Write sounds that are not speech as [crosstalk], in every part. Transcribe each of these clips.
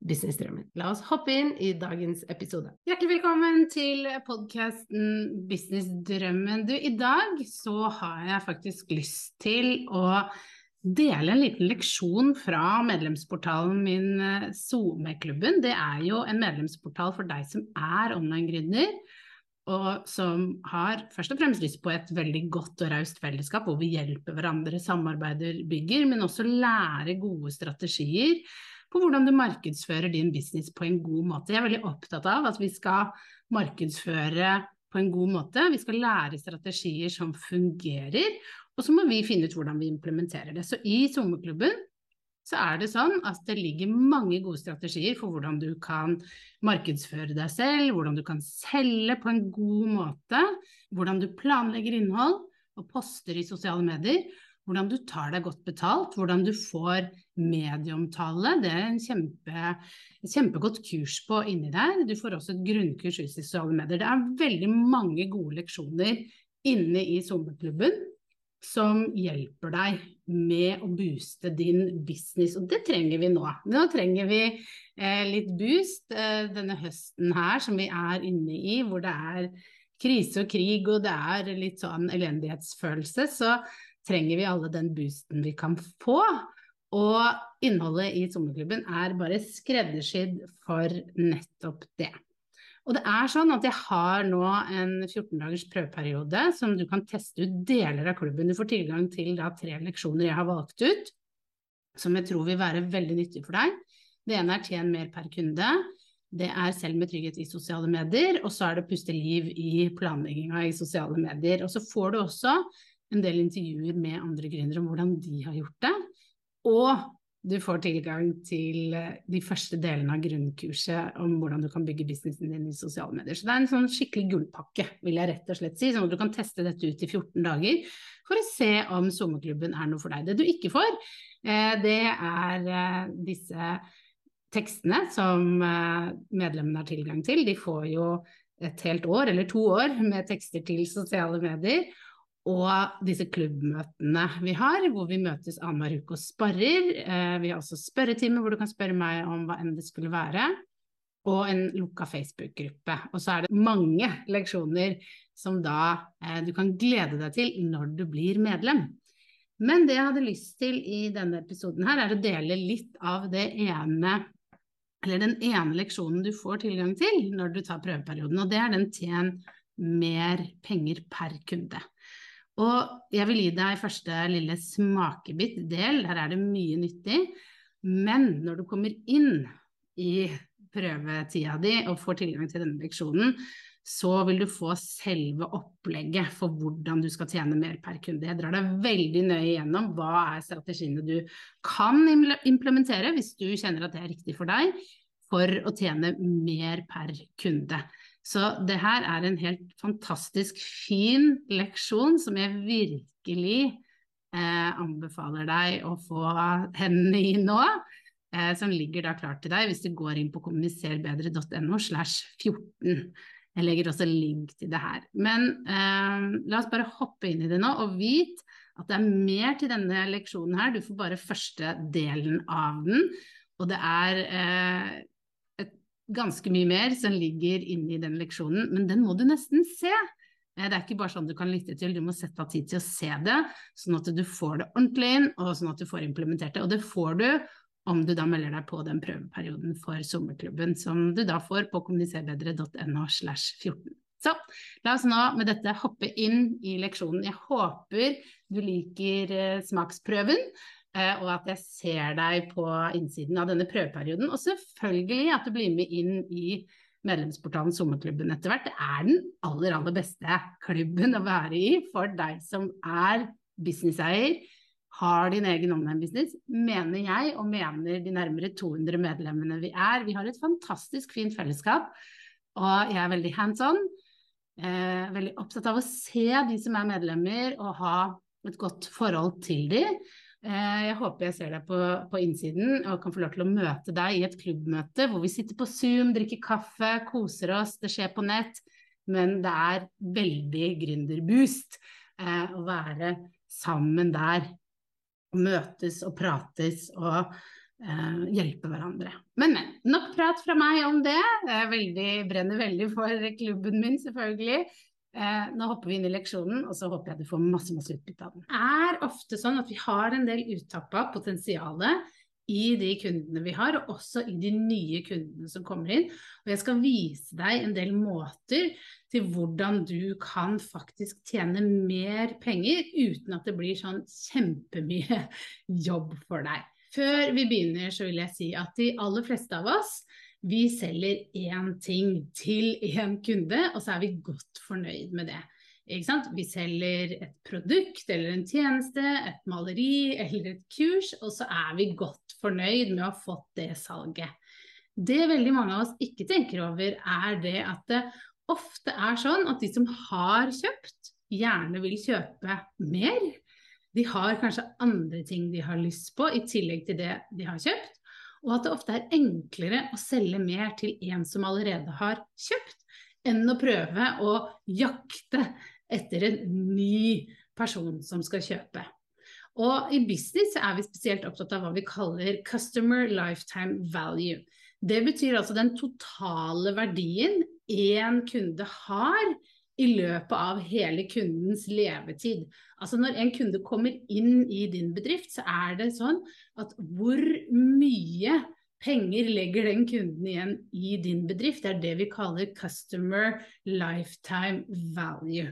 businessdrømmen. La oss hoppe inn i dagens episode. Hjertelig velkommen til podkasten Businessdrømmen. Du, i dag så har jeg faktisk lyst til å dele en liten leksjon fra medlemsportalen min SoMe-klubben. Det er jo en medlemsportal for deg som er online-gründer og som har først og fremst lyst på et veldig godt og raust fellesskap hvor vi hjelper hverandre, samarbeider, bygger, men også lærer gode strategier på hvordan du markedsfører din business på en god måte. Jeg er veldig opptatt av at vi skal markedsføre på en god måte. Vi skal lære strategier som fungerer, og så må vi finne ut hvordan vi implementerer det. Så i sommerklubben så er det sånn at det ligger mange gode strategier for hvordan du kan markedsføre deg selv, hvordan du kan selge på en god måte, hvordan du planlegger innhold og poster i sosiale medier, hvordan du tar deg godt betalt, hvordan du får medieomtale. Det er en kjempe, kjempegodt kurs på inni der. Du får også et grunnkurs i sosiale medier. Det er veldig mange gode leksjoner inne i sommerklubben som hjelper deg med å booste din business. Og det trenger vi nå. Nå trenger vi eh, litt boost eh, denne høsten her som vi er inne i, hvor det er krise og krig og det er litt sånn elendighetsfølelse. Så trenger vi alle den boosten vi kan få. Og innholdet i sommerklubben er bare skreddersydd for nettopp det. Og det er sånn at jeg har nå en 14 dagers prøveperiode som du kan teste ut deler av klubben. Du får tilgang til da tre leksjoner jeg har valgt ut, som jeg tror vil være veldig nyttig for deg. Det ene er tjen mer per kunde. Det er selv med trygghet i sosiale medier, og så er det puste liv i planlegginga i sosiale medier. Og så får du også en del intervjuer med andre gründere om hvordan de har gjort det. Og du får tilgang til eh, de første delene av grunnkurset om hvordan du kan bygge businessen din i sosiale medier. Så det er en sånn skikkelig gullpakke, vil jeg rett og slett si, sånn at du kan teste dette ut i 14 dager for å se om sommerklubben er noe for deg. Det du ikke får, eh, det er eh, disse tekstene som medlemmene har tilgang til. De får jo et helt år, eller to år, med tekster til sosiale medier og disse klubbmøtene vi har, hvor vi møtes annenhver uke og sparrer. Eh, vi har også spørretime hvor du kan spørre meg om hva enn det skulle være. Og en lukka Facebook-gruppe. Og så er det mange leksjoner som da eh, du kan glede deg til når du blir medlem. Men det jeg hadde lyst til i denne episoden her, er å dele litt av det ene eller den ene leksjonen du får tilgang til når du tar prøveperioden, og det er den tjen mer penger per kunde. Og jeg vil gi deg første lille smakebit-del, der er det mye nyttig. Men når du kommer inn i prøvetida di og får tilgang til denne leksjonen, så vil du få selve opplegget for hvordan du skal tjene mer per kunde. Jeg drar deg veldig nøye gjennom hva er strategiene du kan implementere hvis du kjenner at det er riktig for deg, for å tjene mer per kunde. Så det her er en helt fantastisk fin leksjon som jeg virkelig eh, anbefaler deg å få hendene i nå. Eh, som ligger da klart til deg hvis du går inn på kommuniserbedre.no slash 14. Jeg legger også link til det her. Men eh, la oss bare hoppe inn i det nå, og vit at det er mer til denne leksjonen her. Du får bare første delen av den. Og det er eh, ganske mye mer som ligger inne i den leksjonen, men den må du nesten se. Eh, det er ikke bare sånn du kan lytte til, du må sette av tid til å se det, sånn at du får det ordentlig inn, og sånn at du får implementert det. Og det får du om du da melder deg på den prøveperioden for sommerklubben, som du da får på kommuniserbedre.no slash 14. Så la oss nå med dette hoppe inn i leksjonen. Jeg håper du liker eh, smaksprøven. Eh, og at jeg ser deg på innsiden av denne prøveperioden. Og selvfølgelig at du blir med inn i medlemsportalen Sommerklubben etter hvert. Det er den aller, aller beste klubben å være i for deg som er businesseier, har din egen online-business, mener jeg, og mener de nærmere 200 medlemmene vi er. Vi har et fantastisk fint fellesskap, og jeg er veldig hands on. Eh, veldig opptatt av å se de som er medlemmer, og ha et godt forhold til de. Eh, jeg håper jeg ser deg på, på, innsiden og kan få lov til å møte deg i et klubbmøte hvor vi sitter på Zoom, drikker kaffe, koser oss, det skjer på nett. Men det er veldig gründerboost eh, å være sammen der. Møtes og prates og eh, hjelpe hverandre. Men, men. Nok prat fra meg om det. Jeg veldig, brenner veldig for klubben min, selvfølgelig. Eh, nå hopper vi inn i leksjonen, og så håper jeg du får masse masse utbytte av den. Det er ofte sånn at vi har en del uttappa potensial i de kundene vi har, og også i de nye kundene som kommer inn. Og jeg skal vise deg en del måter til hvordan du kan faktisk tjene mer penger uten at det blir sånn kjempemye [laughs] jobb for deg. Før vi begynner så vil jeg si at de aller fleste av oss vi selger én ting til én kunde, og så er vi godt fornøyd med det. Vi selger et produkt eller en tjeneste, et maleri eller et kurs, og så er vi godt fornøyd med å ha fått det salget. Det veldig mange av oss ikke tenker over, er det at det ofte er sånn at de som har kjøpt, gjerne vil kjøpe mer. De har kanskje andre ting de har lyst på i tillegg til det de har kjøpt og at det ofte er enklere å selge mer til en som allerede har kjøpt, enn å prøve å jakte etter en ny person som skal kjøpe. Og i business er vi spesielt opptatt av hva vi kaller customer lifetime value. Det betyr altså den totale verdien én kunde har i løpet av hele kundens levetid. Altså når en kunde kommer inn i din bedrift, så er det sånn at hvor mye penger legger den kunden igjen i din bedrift? Det er det vi kaller customer lifetime value.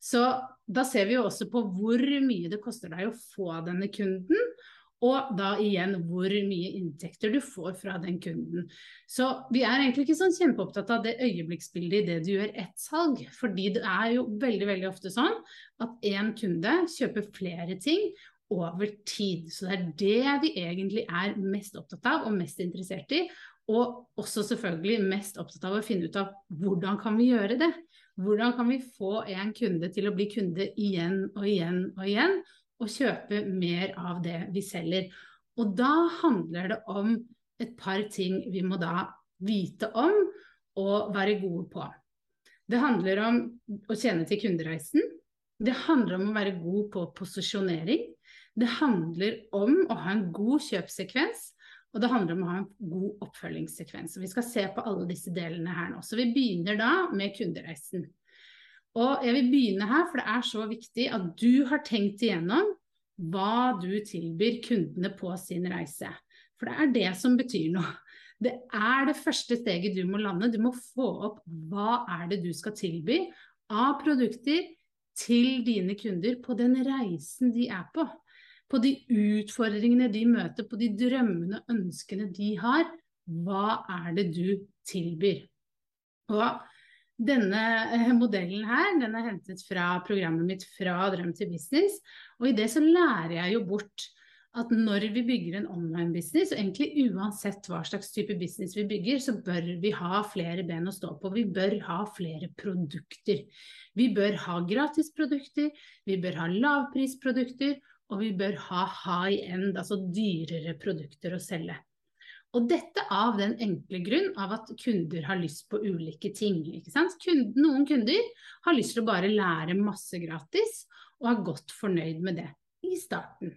Så da ser vi jo også på hvor mye det koster deg å få denne kunden, og da igjen hvor mye inntekter du får fra den kunden. Så vi er egentlig ikke sånn kjempeopptatt av det øyeblikksbildet i det du gjør ett salg. Fordi det er jo veldig veldig ofte sånn at én kunde kjøper flere ting over tid. Så det er det vi egentlig er mest opptatt av og mest interessert i. Og også selvfølgelig mest opptatt av å finne ut av hvordan kan vi gjøre det. Hvordan kan vi få en kunde til å bli kunde igjen og igjen og igjen, og kjøpe mer av det vi selger. Og da handler det om et par ting vi må da vite om og være gode på. Det handler om å kjenne til kundereisen. Det handler om å være god på posisjonering. Det handler om å ha en god kjøpssekvens. Og det handler om å ha en god oppfølgingssekvens. Og vi skal se på alle disse delene her nå. Så vi begynner da med kundereisen. Og jeg vil begynne her, for det er så viktig at du har tenkt igjennom hva du tilbyr kundene på sin reise. For det er det som betyr noe. Det er det første steget du må lande. Du må få opp hva er det du skal tilby av produkter til dine kunder på den reisen de er på. På de utfordringene de møter, på de drømmene og ønskene de har. Hva er det du tilbyr? Og denne eh, modellen her, den er hentet fra programmet mitt Fra drøm til business. Og i det så lærer jeg jo bort at når vi bygger en online business, og egentlig uansett hva slags type business vi bygger, så bør vi ha flere ben å stå på. Vi bør ha flere produkter. Vi bør ha gratisprodukter, vi bør ha lavprisprodukter, og vi bør ha high end, altså dyrere produkter å selge. Og dette av den enkle grunn av at kunder har lyst på ulike ting. Kunden, noen kunder har lyst til å bare lære masse gratis, og er godt fornøyd med det i starten.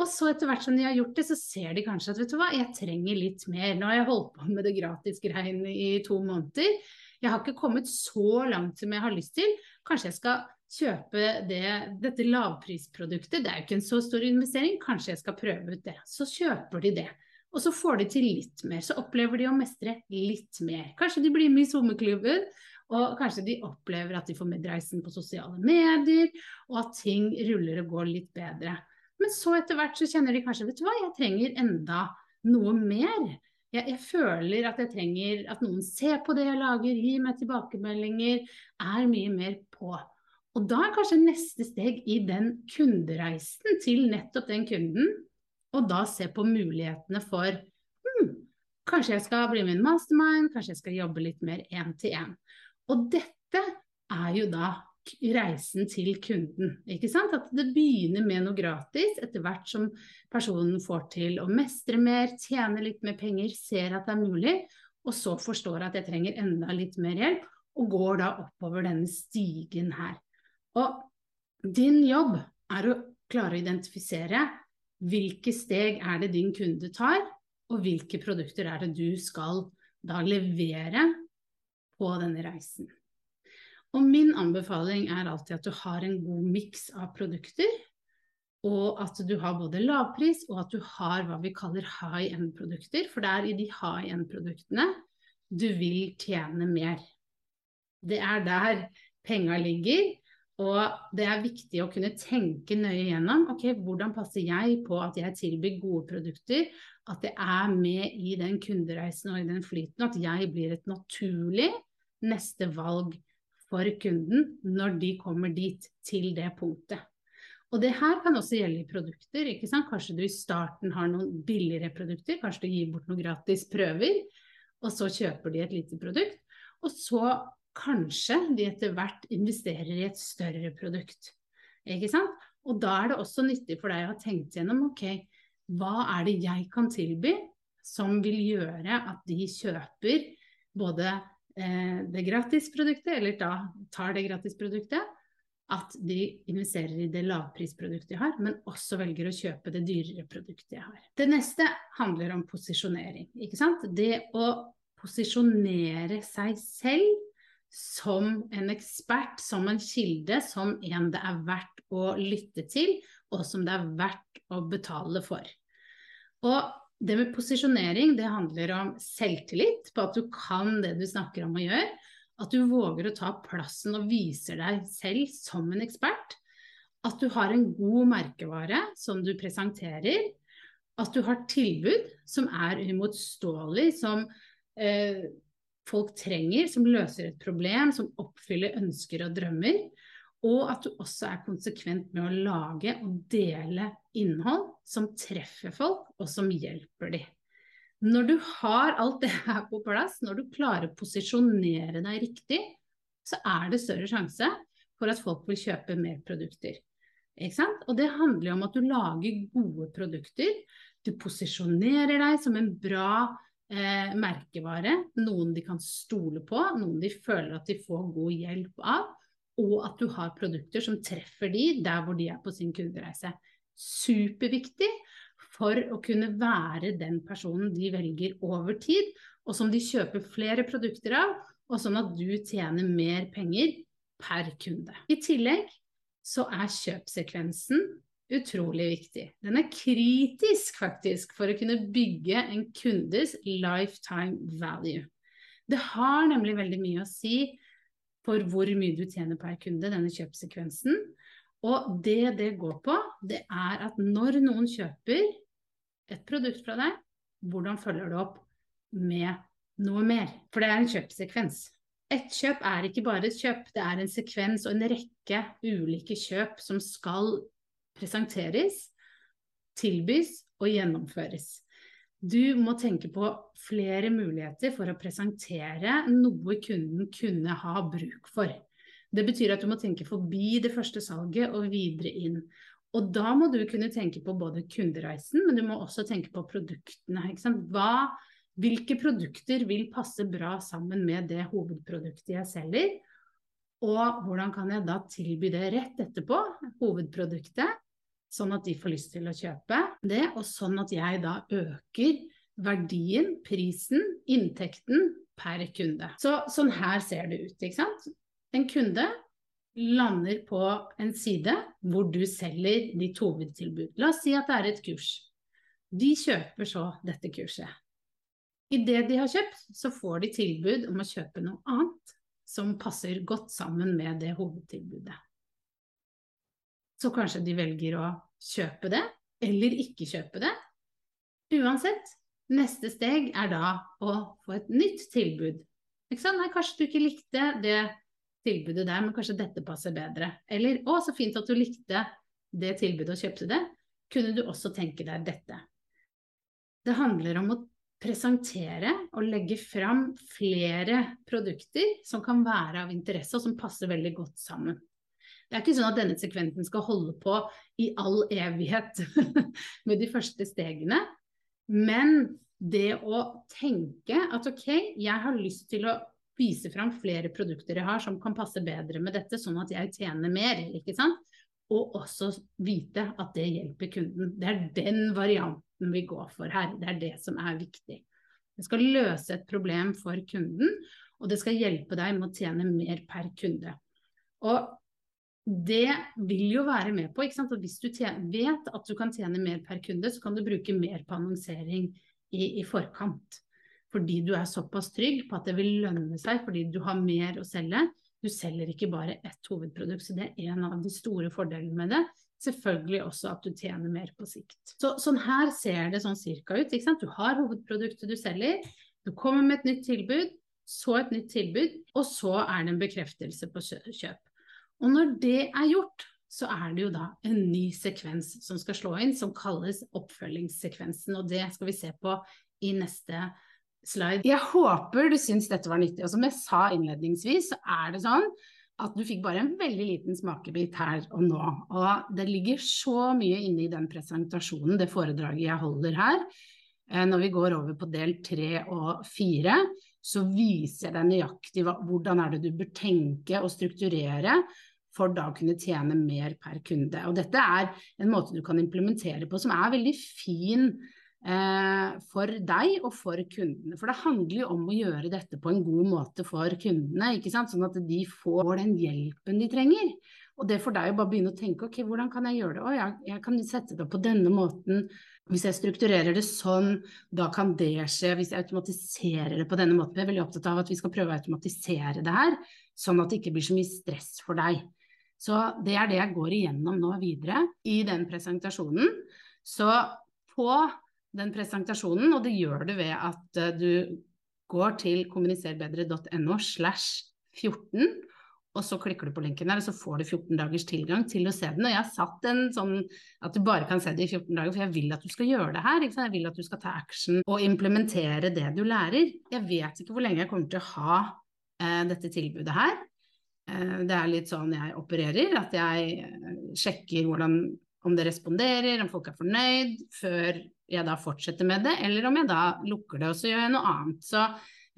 Og så etter hvert som de har gjort det, så ser de kanskje at vet du hva, jeg trenger litt mer. Nå har jeg holdt på med det gratisgreiene i to måneder. Jeg har ikke kommet så langt som jeg har lyst til. Kanskje jeg skal kjøpe det, dette lavprisproduktet. Det er jo ikke en så stor investering. Kanskje jeg skal prøve ut det. Så kjøper de det. Og så får de til litt mer, så opplever de å mestre litt mer. Kanskje de blir med i sommerklubben Og kanskje de opplever at de får medreisen på sosiale medier, og at ting ruller og går litt bedre. Men så etter hvert så kjenner de kanskje vet du hva, jeg trenger enda noe mer. Jeg, jeg, føler at jeg trenger at noen ser på det jeg lager, gir meg tilbakemeldinger, er mye mer på. Og da er kanskje neste steg i den kundereisen til nettopp den kunden, og da se på mulighetene for hmm, kanskje jeg skal bli med i en mastermind, kanskje jeg skal jobbe litt mer én til én. Og dette er jo da reisen til kunden. Ikke sant? At det begynner med noe gratis etter hvert som personen får til å mestre mer, tjene litt mer penger, ser at det er mulig, og så forstår at jeg trenger enda litt mer hjelp, og går da oppover denne stigen her. Og din jobb er å klare å identifisere hvilke steg er det din kunde tar, og hvilke produkter er det du skal da levere på denne reisen. Og min anbefaling er alltid at du har en god miks av produkter, og at du har både lavpris og at du har hva vi kaller high end-produkter, for det er i de high end-produktene du vil tjene mer. Det er der penga ligger, og det er viktig å kunne tenke nøye gjennom ok, hvordan passer jeg på at jeg tilbyr gode produkter, at det er med i den kundereisen og i den flyten, at jeg blir et naturlig neste valg for kunden når de kommer dit, til det punktet. Og det her kan også gjelde i produkter. ikke sant? Kanskje du i starten har noen billigere produkter, kanskje du gir bort noen gratis prøver, og så kjøper de et lite produkt. Og så kanskje de etter hvert investerer i et større produkt. Ikke sant? Og da er det også nyttig for deg å ha tenkt gjennom ok, hva er det jeg kan tilby som vil gjøre at de kjøper både Eh, det gratisproduktet, eller da tar det gratisproduktet, at de investerer i det lavprisproduktet de har, men også velger å kjøpe det dyrere produktet de har. Det neste handler om posisjonering. ikke sant? Det å posisjonere seg selv som en ekspert, som en kilde, som en det er verdt å lytte til, og som det er verdt å betale for. Og det med posisjonering det handler om selvtillit på at du kan det du snakker om å gjøre. At du våger å ta plassen og viser deg selv som en ekspert. At du har en god merkevare som du presenterer. At du har tilbud som er uimotståelig, som eh, folk trenger, som løser et problem, som oppfyller ønsker og drømmer. Og at du også er konsekvent med å lage og dele innhold som treffer folk, og som hjelper dem. Når du har alt det her på plass, når du klarer å posisjonere deg riktig, så er det større sjanse for at folk vil kjøpe mer produkter. Og det handler jo om at du lager gode produkter. Du posisjonerer deg som en bra eh, merkevare, noen de kan stole på, noen de føler at de får god hjelp av og at du har produkter som treffer de der hvor de er på sin kundereise. Superviktig for å kunne være den personen de velger over tid, og som de kjøper flere produkter av, og sånn at du tjener mer penger per kunde. I tillegg så er kjøpsekvensen utrolig viktig. Den er kritisk faktisk for å kunne bygge en kundes lifetime value. Det har nemlig veldig mye å si for hvor mye du tjener per kunde, denne kjøpsekvensen. Og det det går på, det er at når noen kjøper et produkt fra deg, hvordan følger du opp med noe mer? For det er en kjøpsekvens. Et kjøp er ikke bare et kjøp, det er en sekvens og en rekke ulike kjøp som skal presenteres, tilbys og gjennomføres. Du må tenke på flere muligheter for å presentere noe kunden kunne ha bruk for. Det betyr at du må tenke forbi det første salget og videre inn. Og da må du kunne tenke på både kundereisen, men du må også tenke på produktene. Hva, hvilke produkter vil passe bra sammen med det hovedproduktet jeg selger? Og hvordan kan jeg da tilby det rett etterpå, hovedproduktet, sånn at de får lyst til å kjøpe det, og sånn at jeg da øker verdien, prisen, inntekten per kunde. Så sånn her ser det ut, ikke sant. En kunde lander på en side hvor du selger ditt hovedtilbud. La oss si at det er et kurs. De kjøper så dette kurset. I det de har kjøpt, så får de tilbud om å kjøpe noe annet som passer godt sammen med det hovedtilbudet. Så kanskje de velger å kjøpe det, eller ikke kjøpe det. Uansett, neste steg er da å få et nytt tilbud. Nei, kanskje du ikke likte det tilbudet der, men kanskje dette passer bedre. Eller å, så fint at du likte det tilbudet og kjøpte det. Kunne du også tenke deg dette? Det handler om å presentere og legge fram flere produkter som kan være av interesse, og som passer veldig godt sammen. Det er ikke sånn at denne sekvensen skal holde på i all evighet [laughs] med de første stegene, men det å tenke at ok, jeg har lyst til å vise fram flere produkter jeg har som kan passe bedre med dette, sånn at jeg tjener mer, ikke sant. Og også vite at det hjelper kunden. Det er den varianten vi går for her. Det er det som er viktig. Det skal løse et problem for kunden, og det skal hjelpe deg med å tjene mer per kunde. Og det vil jo være med på at hvis du vet at du kan tjene mer per kunde, så kan du bruke mer på annonsering i, i forkant. Fordi du er såpass trygg på at det vil lønne seg fordi du har mer å selge. Du selger ikke bare ett hovedprodukt, så det er en av de store fordelene med det. Selvfølgelig også at du tjener mer på sikt. Så, sånn her ser det sånn cirka ut. Du har hovedproduktet du selger, du kommer med et nytt tilbud, så et nytt tilbud, og så er det en bekreftelse på kjøp. Og når det er gjort, så er det jo da en ny sekvens som skal slå inn, som kalles oppfølgingssekvensen. Og det skal vi se på i neste slide. Jeg håper du syns dette var nyttig. Og som jeg sa innledningsvis, så er det sånn at du fikk bare en veldig liten smakebit her og nå. Og det ligger så mye inne i den presentasjonen, det foredraget jeg holder her. Eh, når vi går over på del tre og fire, så viser jeg deg nøyaktig hvordan er det du bør tenke og strukturere for da å kunne tjene mer per kunde. Og dette er en måte du kan implementere på som er veldig fin eh, for deg og for kundene. For det handler jo om å gjøre dette på en god måte for kundene, ikke sant? sånn at de får den hjelpen de trenger. Og det får deg å bare begynne å tenke ok, hvordan kan jeg gjøre det? Å, jeg, jeg kan sette det opp på denne måten. Hvis jeg strukturerer det sånn, da kan det skje. Hvis jeg automatiserer det på denne måten. Jeg er veldig opptatt av at vi skal prøve å automatisere det her, sånn at det ikke blir så mye stress for deg. Så det er det jeg går igjennom nå videre i den presentasjonen. Så på den presentasjonen, og det gjør du ved at uh, du går til kommuniserbedre.no slash 14, og så klikker du på linken der, og så får du 14 dagers tilgang til å se den. Og jeg har satt en sånn at du bare kan se det i 14 dager, for jeg vil at du skal gjøre det her. Jeg vil at du skal ta action og implementere det du lærer. Jeg vet ikke hvor lenge jeg kommer til å ha eh, dette tilbudet her. Uh, det er litt sånn jeg opererer, at jeg sjekker hvordan om det responderer, om folk er fornøyd, før jeg da fortsetter med det, eller om jeg da lukker det og så gjør jeg noe annet. Så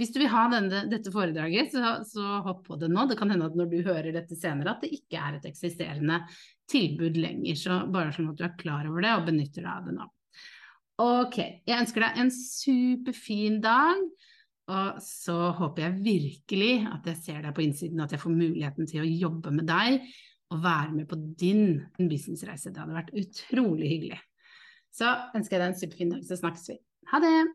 hvis du vil ha denne, dette foredraget, så, så, hopp på det nå. Det kan hende at når du hører dette senere, at det ikke er et eksisterende tilbud lenger. Så bare sånn at du er klar over det og benytter deg av det nå. Ok, jeg ønsker deg en superfin dag. Og så håper jeg virkelig at jeg ser deg på innsiden, at jeg får muligheten til å jobbe med deg og være med på din businessreise. Det hadde vært utrolig hyggelig. Så ønsker jeg deg en superfin dag, så snakkes vi. Ha det!